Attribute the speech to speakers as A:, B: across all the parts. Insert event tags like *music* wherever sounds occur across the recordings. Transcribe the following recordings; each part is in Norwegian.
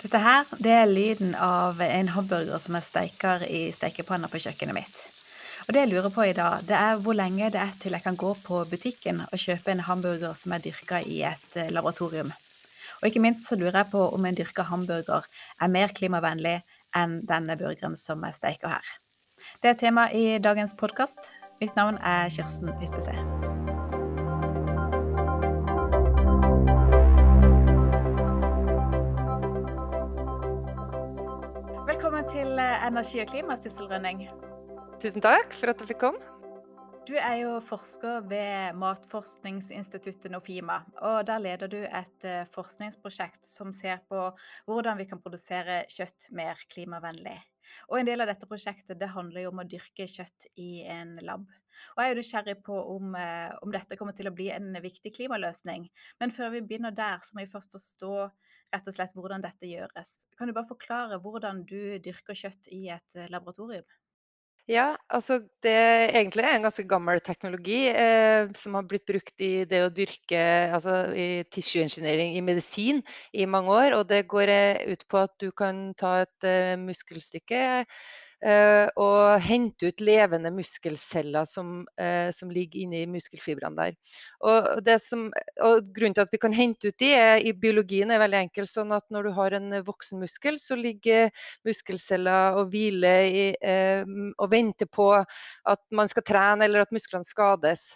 A: Dette her, det er lyden av en hamburger som jeg steker i stekepanna på kjøkkenet mitt. Og det jeg lurer på i dag, det er hvor lenge det er til jeg kan gå på butikken og kjøpe en hamburger som er dyrka i et eh, laboratorium. Og ikke minst så lurer jeg på om en dyrka hamburger er mer klimavennlig enn denne burgeren som jeg steker her. Det er tema i dagens podkast. Mitt navn er Kirsten Ystese. Til eh, Energi og klima, Sissel Rønning.
B: Tusen takk for at jeg fikk komme.
A: Du er jo forsker ved Matforskningsinstituttet Nofima, og der leder du et eh, forskningsprosjekt som ser på hvordan vi kan produsere kjøtt mer klimavennlig. Og en del av dette prosjektet det handler jo om å dyrke kjøtt i en lab. Og jeg er jo nysgjerrig på om, eh, om dette kommer til å bli en viktig klimaløsning. Men før vi begynner der, så må vi først forstå rett og slett hvordan dette gjøres. Kan du bare forklare hvordan du dyrker kjøtt i et eh, laboratorium?
B: Ja, altså det er egentlig en ganske gammel teknologi eh, som har blitt brukt i det å dyrke altså i tissue engineering i medisin i mange år. Og det går eh, ut på at du kan ta et eh, muskelstykke og hente ut levende muskelceller som, eh, som ligger inni muskelfibrene der. Og, som, og, Grunnen til at vi kan hente ut de er, i biologien er veldig enkel. sånn at Når du har en voksen muskel, så ligger muskelceller og hviler i, eh, og venter på at man skal trene eller at musklene skades.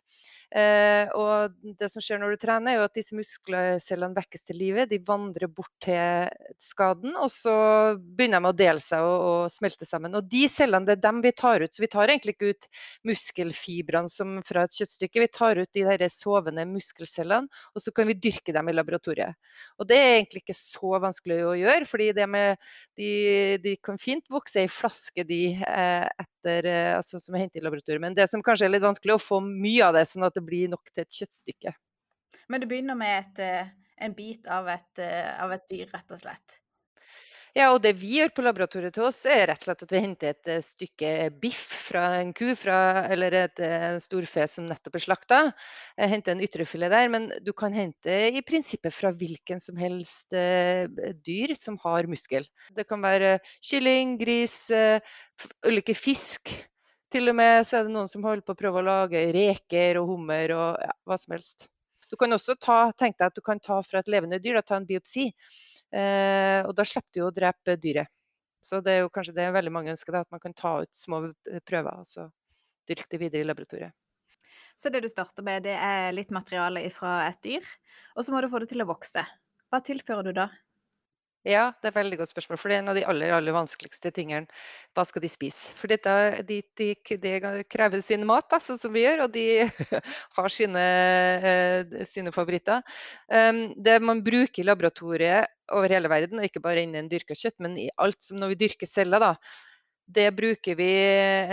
B: Eh, og det som skjer når du trener, er jo at disse muskelcellene vekkes til live. De vandrer bort til skaden, og så begynner de å dele seg og, og smelte sammen. Og de cellene, det er dem vi tar ut. Så vi tar egentlig ikke ut muskelfibrene som fra et kjøttstykke. Vi tar ut de der sovende muskelcellene, og så kan vi dyrke dem i laboratoriet. Og det er egentlig ikke så vanskelig å gjøre, fordi de, de, de kan fint vokse i flaske, de, eh, etter, eh, altså, som er hentet i laboratoriet. Men det som kanskje er litt vanskelig, å få mye av det. sånn at det blir nok til et kjøttstykke.
A: Men det begynner med et, eh, en bit av et, eh, av et dyr, rett og slett?
B: Ja, og det vi gjør på laboratoriet til oss, er rett og slett at vi henter et eh, stykke biff fra en ku fra, eller et, storfe som nettopp er slakta. Henter en ytrefilet der, men du kan hente i prinsippet fra hvilken som helst dyr som har muskel. Det kan være kylling, gris, ulike fisk. Til og med så er det noen som holder på å prøve å lage reker og hummer og ja, hva som helst. Du kan også ta, tenk deg at du kan ta fra et levende dyr, da, ta en biopsi. Eh, og da slipper du å drepe dyret. Så det er jo kanskje det veldig mange ønsker, da, at man kan ta ut små prøver og så dyrke det videre i laboratoriet.
A: Så det du starter med, det er litt materiale fra et dyr, og så må du få det til å vokse. Hva tilfører du da?
B: Ja, det er et veldig godt spørsmål. For det er en av de aller, aller vanskeligste tingene. Hva skal de spise? For dette, de, de, de krever sin mat, da, sånn som vi gjør, og de *laughs* har sine, eh, sine favoritter. Um, det man bruker i laboratoriet over hele verden, og ikke bare innen dyrka kjøtt, men i alt som når vi dyrker celler, da, det bruker vi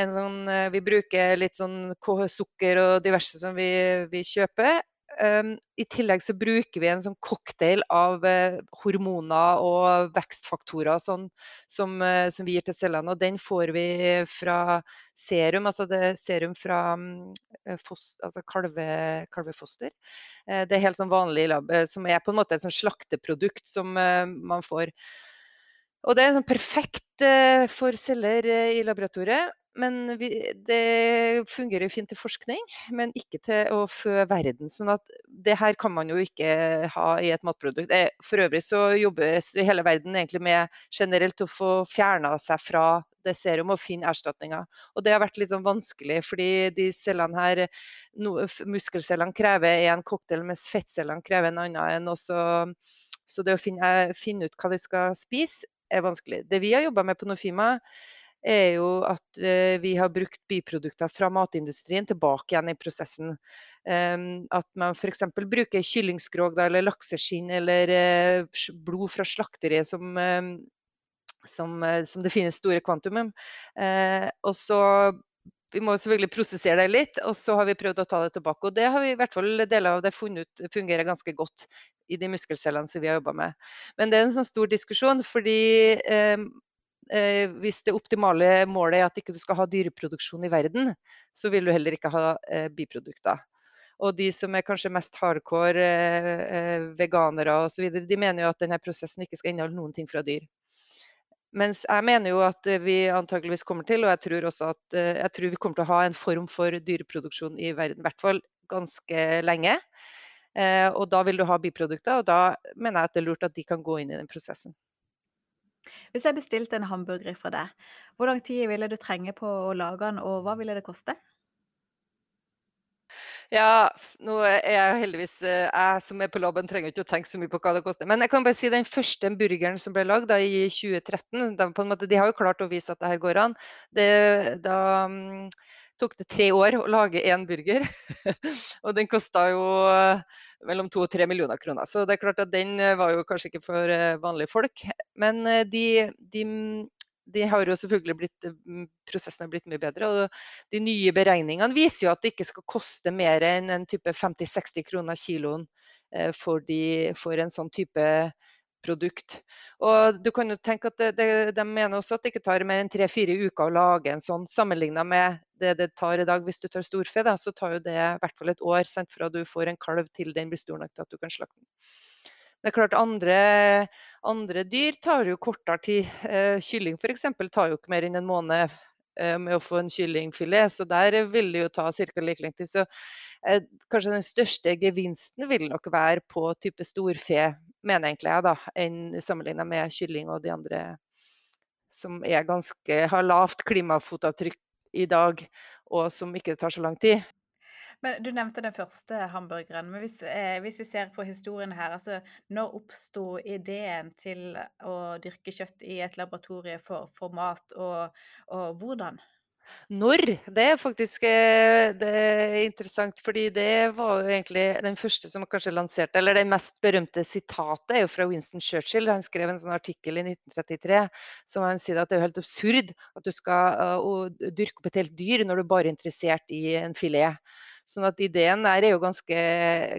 B: en sånn eh, Vi bruker litt sånn sukker og diverse som vi, vi kjøper. Um, I tillegg så bruker vi en sånn cocktail av uh, hormoner og vekstfaktorer sånn, som, uh, som, vi gir til cellene. Og den får vi fra serum, altså det serum fra um, fost, altså kalve, kalvefoster. Det er helt sånn vanlig lab, som er på en måte et sånn slakteprodukt som man får. Og det er sånn perfekt for celler i laboratoriet. Men vi, det fungerer fint til forskning, men ikke til å fø verden. sånn at det her kan man jo ikke ha i et matprodukt. For øvrig så jobbes hele verden egentlig med generelt å få fjerna seg fra det serum og finne erstatninger. Og det har vært litt sånn vanskelig, fordi de cellene her, no, muskelcellene krever en cocktail, mens fettcellene krever en annen en. Også, så det å finne, finne ut hva de skal spise, er vanskelig. Det vi har jobba med på Nofima, er jo at eh, vi har brukt biprodukter fra matindustrien tilbake igjen i prosessen. Um, at man f.eks. bruker kyllingskrog eller lakseskinn eller uh, blod fra slakteriet som, uh, som, uh, som, det finnes store kvantum. og så vi må selvfølgelig prosessere det litt, og så har vi prøvd å ta det tilbake. Og det har vi i hvert fall deler av det funnet ut fungerer ganske godt i de muskelcellene som vi har jobba med. Men det er en sånn stor diskusjon, fordi eh, hvis det optimale målet er at ikke du skal ha dyreproduksjon i verden, så vil du heller ikke ha eh, biprodukter. Og de som er kanskje mest hardcore eh, eh, veganere osv., de mener jo at denne prosessen ikke skal inneholde noen ting fra dyr. Mens jeg mener jo at eh, vi antakeligvis kommer til, og jeg tror også at eh, jeg tror vi kommer til å ha en form for dyreproduksjon i verden, i hvert fall ganske lenge. Eh, og da vil du ha biprodukter, og da mener jeg at det er lurt at de kan gå inn i den prosessen.
A: Hvis jeg bestilte en hamburger fra deg, hvor lang tid ville du trenge på å lage den, og hva ville det koste?
B: Ja, nå er jeg heldigvis eh, jeg som er på laben trenger ikke å tenke så mye på hva det koster. Men jeg kan bare si den første burgeren som ble lagd i 2013, de, måte, de har jo klart å vise at det her går an. Det, da mm, tok det tre år å lage én burger, *laughs* og den kosta jo eh, mellom to og tre millioner kroner. Så det er klart at den eh, var jo kanskje ikke for vanlige folk. Men de, de de har jo selvfølgelig blitt, mm, prosessen har blitt mye bedre. og De nye beregningene viser jo at det ikke skal koste mer enn en type 50-60 kroner kiloen eh, for, de, for, en sånn type produkt. Og du kan jo tenke at det, det, De mener også at det ikke tar mer enn tre-fire uker å lage en sånn, sammenlignet med det det tar i dag. Hvis du tar storfe, da, så tar jo det i hvert fall et år sant, fra du får en kalv til den blir stor nok til at du kan slakte den. Det er klart andre, andre dyr tar jo kortere tid. Eh, kylling f.eks. tar jo ikke mer enn en måned eh, med å få en kyllingfilet, så der vil det jo ta ca. like lang tid. Så eh, kanskje den største gevinsten vil nok være på type storfe, mener egentlig jeg, da, enn sammenligna med kylling og de andre som ganske, har lavt klimafotavtrykk i dag, og som ikke tar så lang tid.
A: Men du nevnte den første hamburgeren. Men hvis, eh, hvis vi ser på historien her, altså når oppsto ideen til å dyrke kjøtt i et laboratorie for, for mat, og, og hvordan?
B: Når, det er faktisk eh, det er interessant, fordi det var jo egentlig den første som kanskje lanserte Eller det mest berømte sitatet er jo fra Winston Churchill. Han skrev en sånn artikkel i 1933 som han sier at det er helt absurd at du skal uh, dyrke opp et helt dyr når du bare er interessert i en filet. Sånn at ideen der er jo ganske,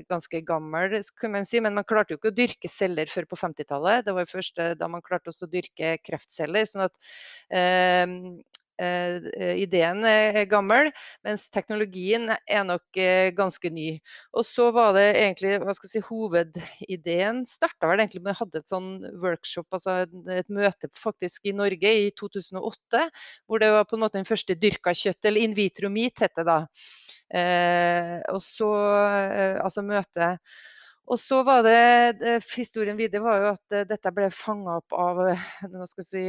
B: ganske gammel, kan man si. Men man klarte jo ikke å dyrke celler før på 50-tallet. Det var jo først da man klarte også å dyrke kreftceller. sånn at Eh, ideen er gammel, mens teknologien er nok eh, ganske ny. Og så var det egentlig hva skal jeg si, Hovedideen starta vel egentlig med å hadde et sånn workshop, altså et møte faktisk i Norge i 2008, hvor det var på en måte den første dyrka kjøtt, eller in vitro meat, het det da. Eh, og så, eh, altså møte og så var det, eh, Historien videre var jo at eh, dette ble fanga opp av eh, nå skal jeg si,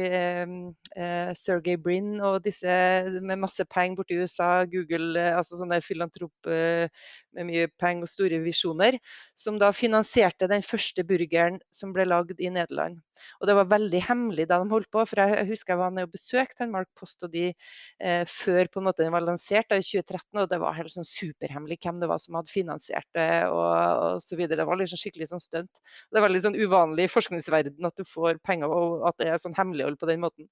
B: eh, Sergey Brin og disse med masse penger borti USA, Google, altså sånne filantrop eh, med mye penger og store visjoner, som da finansierte den første burgeren som ble lagd i Nederland. Og det var veldig hemmelig da de holdt på, for jeg husker jeg var nede og besøkte Mark Post og de eh, før på en måte den var lansert da, i 2013, og det var helt sånn superhemmelig hvem det var som hadde finansiert det og, og så videre. Det var liksom skikkelig sånn stunt. Det er veldig sånn uvanlig i forskningsverdenen at du får penger og at det er sånn hemmelighold på den måten.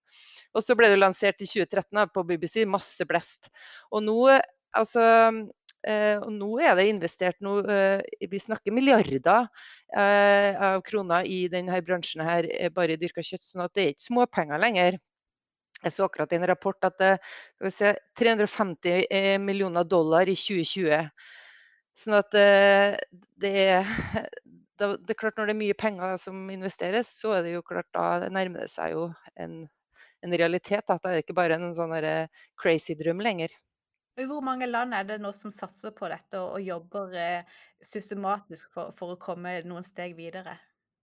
B: Og så ble det lansert i 2013 da, på BBC, masse blest. Og nå altså og nå er det investert noe, eh, Vi snakker milliarder eh, av kroner i denne bransjen her, bare i dyrka kjøtt. sånn at det er ikke småpenger lenger. Jeg så akkurat i en rapport at det er 350 millioner dollar i 2020. Sånn at det er, *laughs* det er klart Når det er mye penger som investeres, så er det jo klart da nærmer det seg jo en, en realitet. Da. det ikke bare en sånn crazy drøm lenger.
A: I hvor mange land er det nå som satser på dette og jobber, eh, systematisk for for å komme noen steg videre?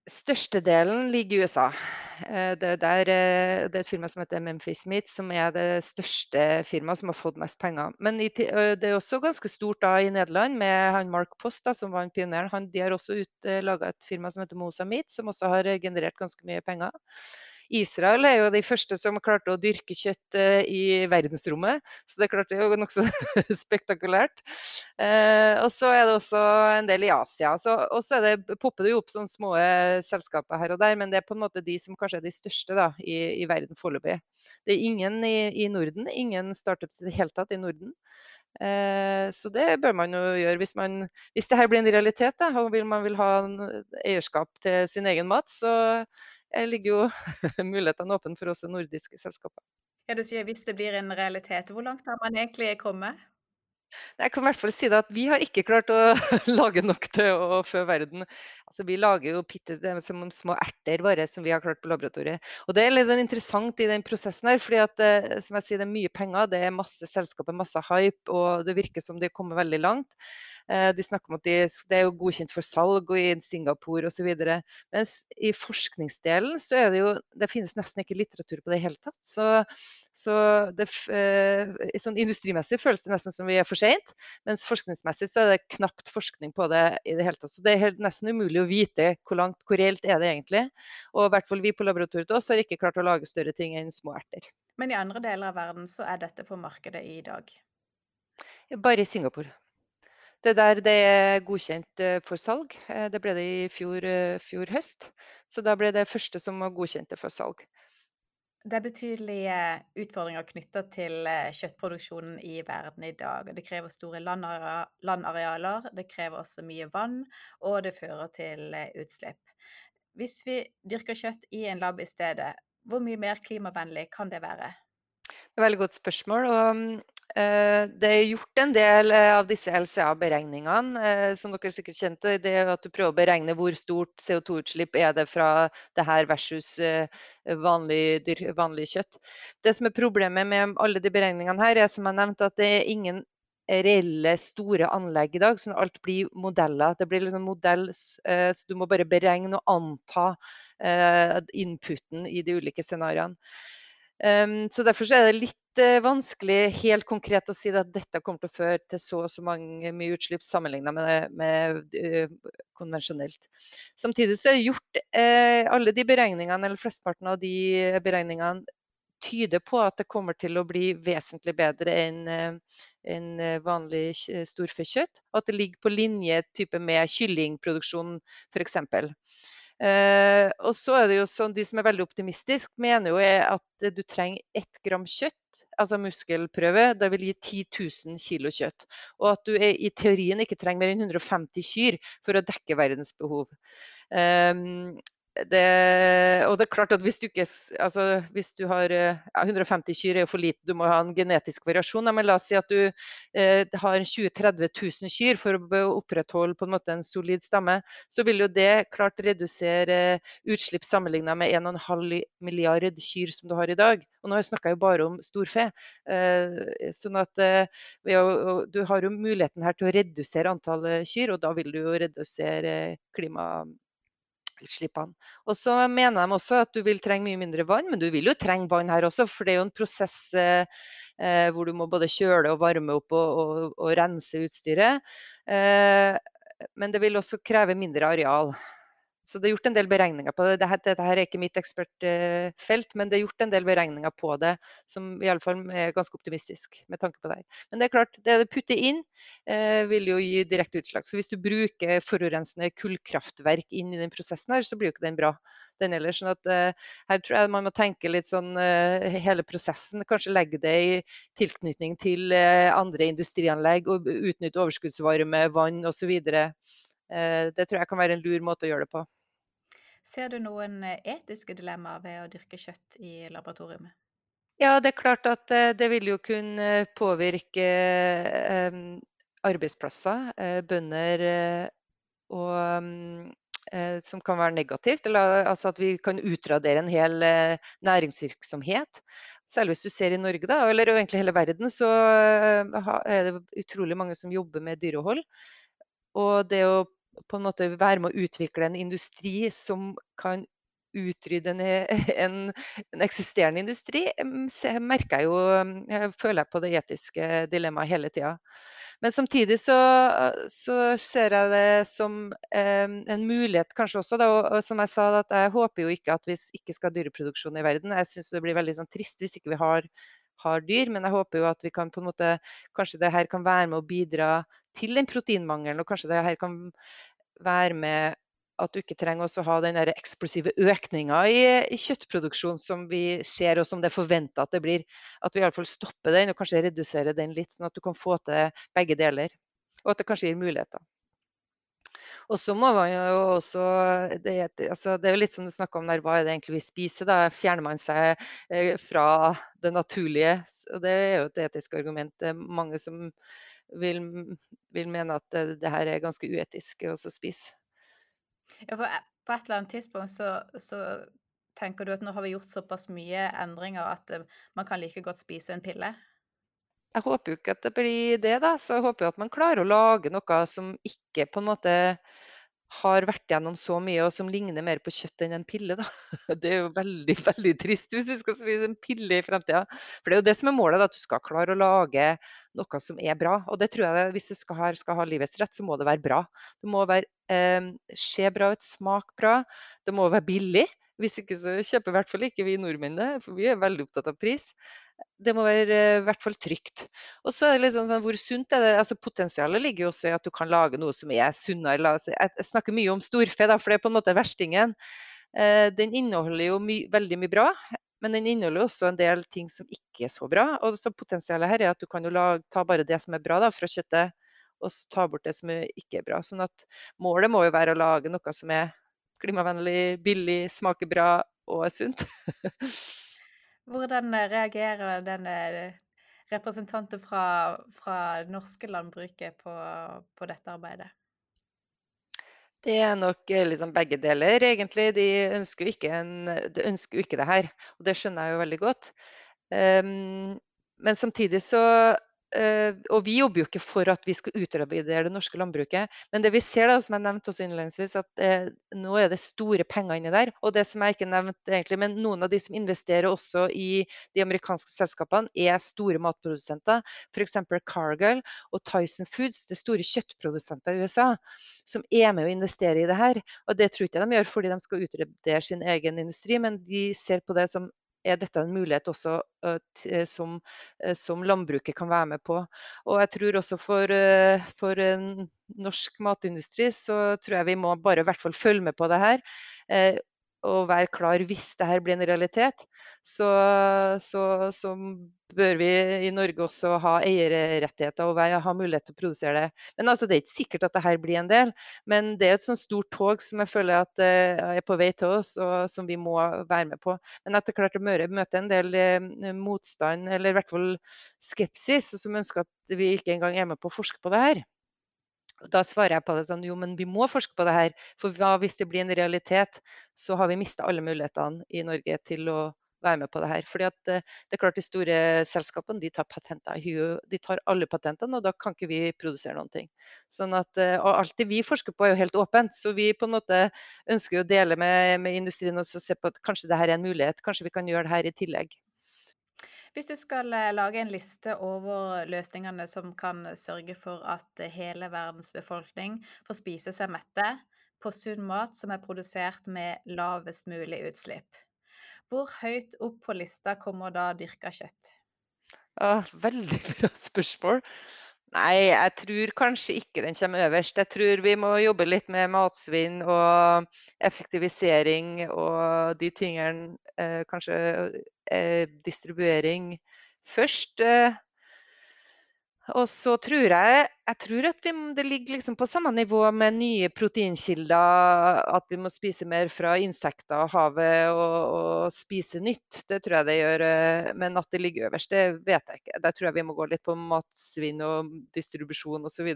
B: Størstedelen ligger i USA. Eh, det, der, eh, det er et firma som heter Memphis Meat, som er det største firmaet som har fått mest penger. Men i, det er også ganske stort da i Nederland, med han Mark Post, da, som var en pioner. Han, de har også laga et firma som heter Mosa Meat, som også har generert ganske mye penger. Israel er jo de første som klarte å dyrke kjøtt i verdensrommet, så det klarte jo nokså *laughs* spektakulært. Eh, og så er det også en del i Asia. Og så popper det jo opp sånne små eh, selskaper her og der, men det er på en måte de som kanskje er de største da, i, i verden foreløpig. Det er ingen i, i, Norden, ingen startups i det hele tatt i Norden. Eh, så det bør man jo gjøre hvis, man, hvis det her blir en realitet da, og man vil ha eierskap til sin egen mat. så ligger jo *laughs* mulighetene åpne for oss nordiske selskaper.
A: Ja, du sier hvis det blir en realitet. Hvor langt har man egentlig kommet?
B: Jeg kan i hvert fall si det at vi har ikke klart å *laughs* lage nok til å fø verden. Altså, vi lager jo pitte, det som små erter bare som vi har klart på laboratoriet. Og det er litt sånn interessant i den prosessen her, fordi at eh, som jeg sier, det er mye penger, det er masse selskaper, masse hype, og det virker som de kommer veldig langt. Eh, De snakker om at de, det er jo godkjent for salg og i Singapore osv. Mens i forskningsdelen så er det jo Det finnes nesten ikke litteratur på det i hele tatt. Så, så det, eh, sånn industrimessig føles det nesten som vi er for seint. Mens forskningsmessig så er det knapt forskning på det i det hele tatt. Så det er helt, nesten umulig å vite hvor langt, hvor reelt er det egentlig. Og i hvert fall vi på laboratoriet også har ikke klart å lage større ting enn små erter.
A: Men i andre deler av verden så er dette på markedet i dag.
B: Bare i Singapore. Det der det er godkjent eh, for salg. Eh, Det ble det i fjor, eh, fjor høst. Så da ble det første som var godkjent for salg.
A: Det er betydelige utfordringer knytta til kjøttproduksjonen i verden i dag. Det krever store landarealer, det krever også mye vann, og det fører til utslipp. Hvis vi dyrker kjøtt i en lab i stedet, hvor mye mer klimavennlig kan det være?
B: Det er et veldig godt spørsmål. Og, mm, det er gjort en del eh, av disse LCA-beregningene. Eh, som dere sikkert kjente, det er at du prøver å beregne hvor stort CO2-utslipp er det fra det her versus eh, vanlig, dyr, vanlig kjøtt. Det som er problemet med alle de beregningene her, er som jeg nevnte, at det er ingen reelle store anlegg i dag, så alt blir modeller. Det blir liksom modell, eh, så du må bare beregne og anta eh, inputen i de ulike scenarioene. Um, så Derfor så er det litt eh, vanskelig helt konkret å si at dette kommer til å føre til så og så mange mye utslipp sammenlignet med, med eh, konvensjonelt. Samtidig så er det gjort eh, alle de beregningene, eller flesteparten av de beregningene tyder på at det kommer til å bli vesentlig bedre enn eh, eh, vanlig kj- storfekjøtt. At det ligger på linje med kyllingproduksjon f.eks. Eh, og så er det jo sånn, De som er veldig optimistiske, mener jo at eh, du trenger ett gram kjøtt, altså muskelprøve. Det vil gi 10 000 kilo kjøtt. Og at du er, i teorien ikke trenger mer enn 150 kyr for å dekke verdens behov. Um, det, og det er klart at hvis du ikke altså hvis du har eh, ja, 150 kyr er jo for lite, du må ha en genetisk variasjon. Men la oss si at du eh, har 20 000-30 000 kyr for å opprettholde på en måte en solid stamme. Så vil jo det klart redusere utslipp sammenlignet med 1,5 milliard kyr som du har i dag. Og nå snakker jeg jo bare om storfe. Eh, sånn at eh, du har jo muligheten her til å redusere antallet kyr, og da vil du jo redusere klimautslippene. Og så mener de også at du vil trenge mye mindre vann, men du vil jo trenge vann her også, for det er jo en prosess eh, eh, hvor du må både kjøle og varme opp og, og, og rense utstyret. Eh, men det vil også kreve mindre areal. Så det er gjort en del beregninger på det. Dette, dette her er ikke mitt ekspertfelt, men det er gjort en del beregninger på det som i alle fall er ganske optimistisk med tanke på det. Men det er klart, det du putter inn eh, vil jo gi direkte utslag. Så hvis du bruker forurensende kullkraftverk inn i den prosessen her, så blir jo ikke den bra. Den heller, sånn at eh, her tror jeg man må tenke litt sånn eh, hele prosessen. Kanskje legge det i tilknytning til eh, andre industrianlegg og utnytte overskuddsvarme, vann osv. Eh, det tror jeg kan være en lur måte å gjøre det på.
A: Ser du noen eh, etiske dilemmaer ved å dyrke kjøtt i laboratoriet?
B: Ja, det er klart at eh, det vil jo kunne påvirke eh, arbeidsplasser, bønder og mm, som kan være negativt. Eller altså at vi kan utradere en hel næringsvirksomhet. Særlig hvis du ser i Norge, da, eller egentlig hele verden, så er det utrolig mange som jobber med dyrehold. Og det å på en måte være med å utvikle en industri som kan utrydde en, *laughs* en, en eksisterende industri, merker jeg jo Jeg føler jeg på det etiske dilemmaet hele tida. Men samtidig så, så ser jeg det som eh, en mulighet kanskje også, da, og, og som jeg sa, at jeg håper jo ikke at vi ikke skal ha dyreproduksjon i verden. Jeg syns det blir veldig sånn trist hvis ikke vi har, har dyr, men jeg håper jo at vi kan på en måte Kanskje det her kan være med å bidra til den proteinmangelen, og kanskje det her kan være med at du ikke trenger også ha den eksplosive økninga i, i kjøttproduksjon som vi ser, og som det er forventa at det blir. At vi iallfall stopper den, og kanskje reduserer den litt, sånn at du kan få til begge deler. Og at det kanskje gir muligheter. Og så må man jo også Det, altså, det er jo litt som du snakka om der, hva er det egentlig vi spiser? Da fjerner man seg eh, fra det naturlige. Og det er jo et etisk argument. Det er mange som vil vil mene at det det her er ganske uetisk å spise.
A: Ja, for på et eller annet tidspunkt så så tenker du at nå har vi gjort såpass mye endringer at, eh, man kan like godt spise en pille?
B: Jeg håper jo ikke at det blir det, da. Så jeg håper jo at man klarer å lage noe som ikke på en måte har vært gjennom så mye, og som ligner mer på kjøtt enn en pille, da. *laughs* Det er jo veldig, veldig trist hvis vi skal spise en pille i fremtida. For det er jo det som er målet, da, at du skal klare å lage noe som er bra. Og det tror jeg hvis det skal, ha, skal ha livets rett, så må det være bra. Det må være, eh, se bra ut, smake bra. Det må være billig. Hvis ikke så kjøper i hvert fall ikke vi nordmenn det, for vi er veldig opptatt av pris. Det må være eh, i hvert fall trygt. Og så er det liksom sånn, hvor sunt er det? Altså Potensialet ligger jo også i at du kan lage noe som er sunnere. Jeg snakker mye om storfe, da, for det er på en måte verstingen. Eh, den inneholder jo my veldig mye bra, men den inneholder også en del ting som ikke er så bra. Og så potensialet her er at du kan jo lage, ta bare det som er bra da, fra kjøttet, og ta bort det som ikke er bra. Sånn at målet må jo være å lage noe som er klimavennlig, billig, smaker bra og er sunt. *laughs*
A: Hvordan eh, reagerer denne representanten representanter fra fra norske landbruket på på dette arbeidet?
B: Det er nok eh, liksom begge deler, egentlig. De ønsker jo ikke, de ikke det her, og det skjønner jeg jo veldig godt. Um, men samtidig så Og vi jobber jo ikke for at vi skal utradere det norske landbruket. Men det vi ser, da, som jeg nevnte også innledningsvis, at uh, nå er det store penger inni der. Og det som jeg ikke nevnte egentlig, men noen av de som investerer også i de amerikanske selskapene, er store matprodusenter. F.eks. Cargill og Tyson Foods, det store kjøttprodusenter i USA, som er med å investere i det her. Og det tror ikke de gjør fordi de skal utradere sin egen industri, men de ser på det som er dette en mulighet også som, som, landbruket kan være med på. Og jeg tror også for, for norsk matindustri så tror jeg vi må bare i hvert fall følge med på det her og være klar hvis det her blir en realitet, så, så, så, bør vi i Norge også ha eierrettigheter og ha mulighet til å produsere det. Men altså, Det er ikke sikkert at det her blir en del, men det er et sånt stort tog som jeg føler at uh, er på vei til oss, og som vi må være med på. Men etter hvert å møte en del uh, motstand, eller i hvert fall skepsis, som ønsker at vi ikke engang er med på å forske på det her. Da svarer jeg på det sånn, jo, men vi må forske på det her. For hva hvis det blir en realitet, så har vi mista alle mulighetene i Norge til å være med på det her. Fordi at eh, det er klart De store selskapene de tar patenter. De tar alle patentene, og da kan ikke vi produsere noen ting. Sånn at, eh, og Alt det vi forsker på er jo helt åpent, så vi på en måte ønsker å dele med, med industrien og se på at kanskje det her er en mulighet. Kanskje vi kan gjøre det her i tillegg.
A: Hvis du skal eh, lage en liste over løsningene som kan sørge for at eh, hele verdens befolkning får spise seg mette på sunn mat som er produsert med lavest mulig utslipp, hvor høyt opp på lista kommer da dyrka kjøtt?
B: Ah, veldig bra spørsmål. Nei, jeg tror kanskje ikke den kommer øverst. Jeg tror vi må jobbe litt med matsvinn og effektivisering og de tingene. Eh, kanskje eh, distribuering først. Eh, og så tror jeg jeg tror at vi, det ligger liksom på samme nivå med nye proteinkilder. At vi må spise mer fra insekter og havet og, og spise nytt. Det tror jeg det gjør. eh, Men at det ligger øverst, det vet jeg ikke. Der tror jeg vi må gå litt på matsvinn og distribusjon osv.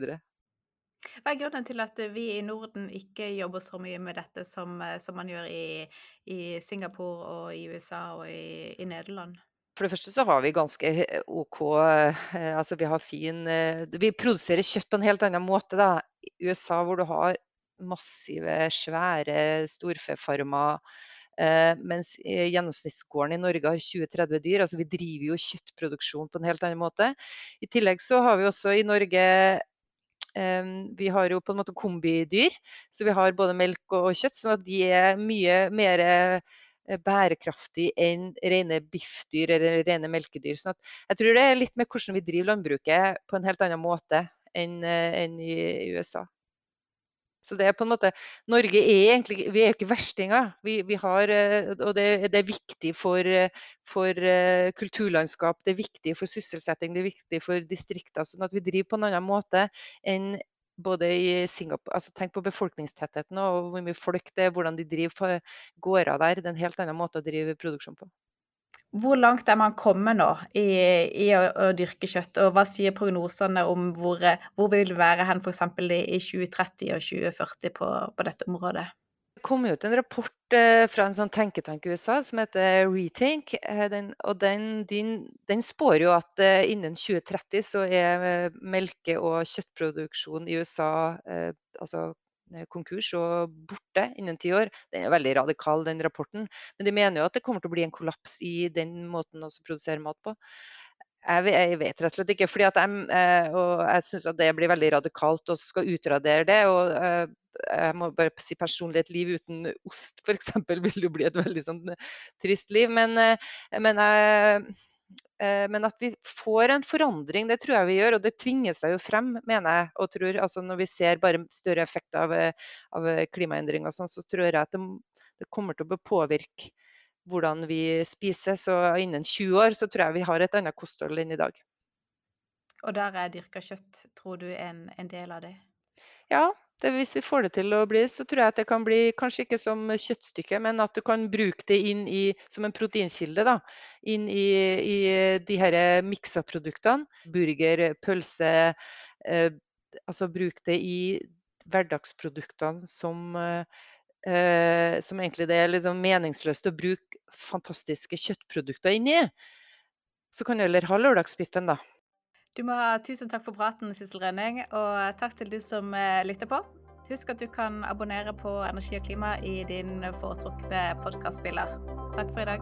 A: Hva er grunnen til at vi i Norden ikke jobber så mye med dette som, eh, som man gjør i, i Singapore og i USA og i, i Nederland?
B: For det første så har vi ganske OK eh, altså vi har fin eh, Vi produserer kjøtt på en helt annen måte, da. I USA hvor du har massive, svære storfefarmer, eh, mens gjennomsnittsgården i Norge har 20-30 dyr. Altså vi driver jo kjøttproduksjon på en helt annen måte. I tillegg så har vi også i Norge eh, vi har jo på en måte kombidyr, så vi har både melk og, og kjøtt. sånn at de er mye mer Eh, bærekraftig enn rene biffdyr eller rene melkedyr. Så jeg tror det er litt med hvordan vi driver landbruket på en helt annen måte enn, eh, enn i USA. Så det er på en måte, Norge er egentlig vi er ikke verstinger. Vi, vi har, eh, og det, det, er viktig for, for, kulturlandskap, det er viktig for sysselsetting, det er viktig for distrikter. sånn at vi driver på en annen måte enn både i Singapore altså Tenk på befolkningstettheten og hvor mye folk det er, hvordan de driver gårder der. Det er en helt annen måte å drive produksjon på.
A: Hvor langt er man kommet nå i i å å dyrke kjøtt, og hva sier prognosene om hvor hvor vi vil være hen f.eks. i i 2030 og 2040 på på dette området?
B: Kom ut en rapport eh, fra en sånn tenketank i USA som heter Rethink. Eh, den, og den, din, den spår jo at eh, innen 2030 så er melke- og kjøttproduksjon i USA altså konkurs og borte innen ti år. Den er veldig radikal, den rapporten. Men de mener jo at det kommer til å bli en kollaps i den måten å produsere mat på. Jeg vet rett og slett ikke, fordi jeg eh, og jeg syns det blir veldig radikalt å skal utradere det. Og eh, jeg må bare si personlig, et liv uten ost f.eks. *laughs* vil jo bli et veldig sånn eh, trist liv. Men, men, men, at vi får en forandring, det tror jeg vi gjør. Og det tvinger seg jo frem, mener jeg og tror. Altså når vi ser bare større effekter av, av klimaendringer sånn, så tror jeg at det, det kommer til å påvirke hvordan vi spiser. Så innen 20 år så tror jeg vi har et annet kosthold enn i dag.
A: Og der er dyrka kjøtt, tror du, en, en del av det?
B: Ja, det, hvis vi får det til å bli, så tror jeg at det kan bli kanskje ikke som kjøttstykke, men at du kan bruke det inn i, som en proteinkilde. da, Inn i, i de her miksa produktene. Burger, pølse. Eh, altså bruk det i hverdagsproduktene som eh, eh, som egentlig det er liksom meningsløst å bruke fantastiske kjøttprodukter inni. Så kan du heller ha lørdagsbiffen, da.
A: Du må ha tusen takk for praten, Sissel Rønning, og takk til du som eh, lytter på. Husk at du kan abonnere på Energi og klima i din foretrukne podkastspiller. Takk for i dag.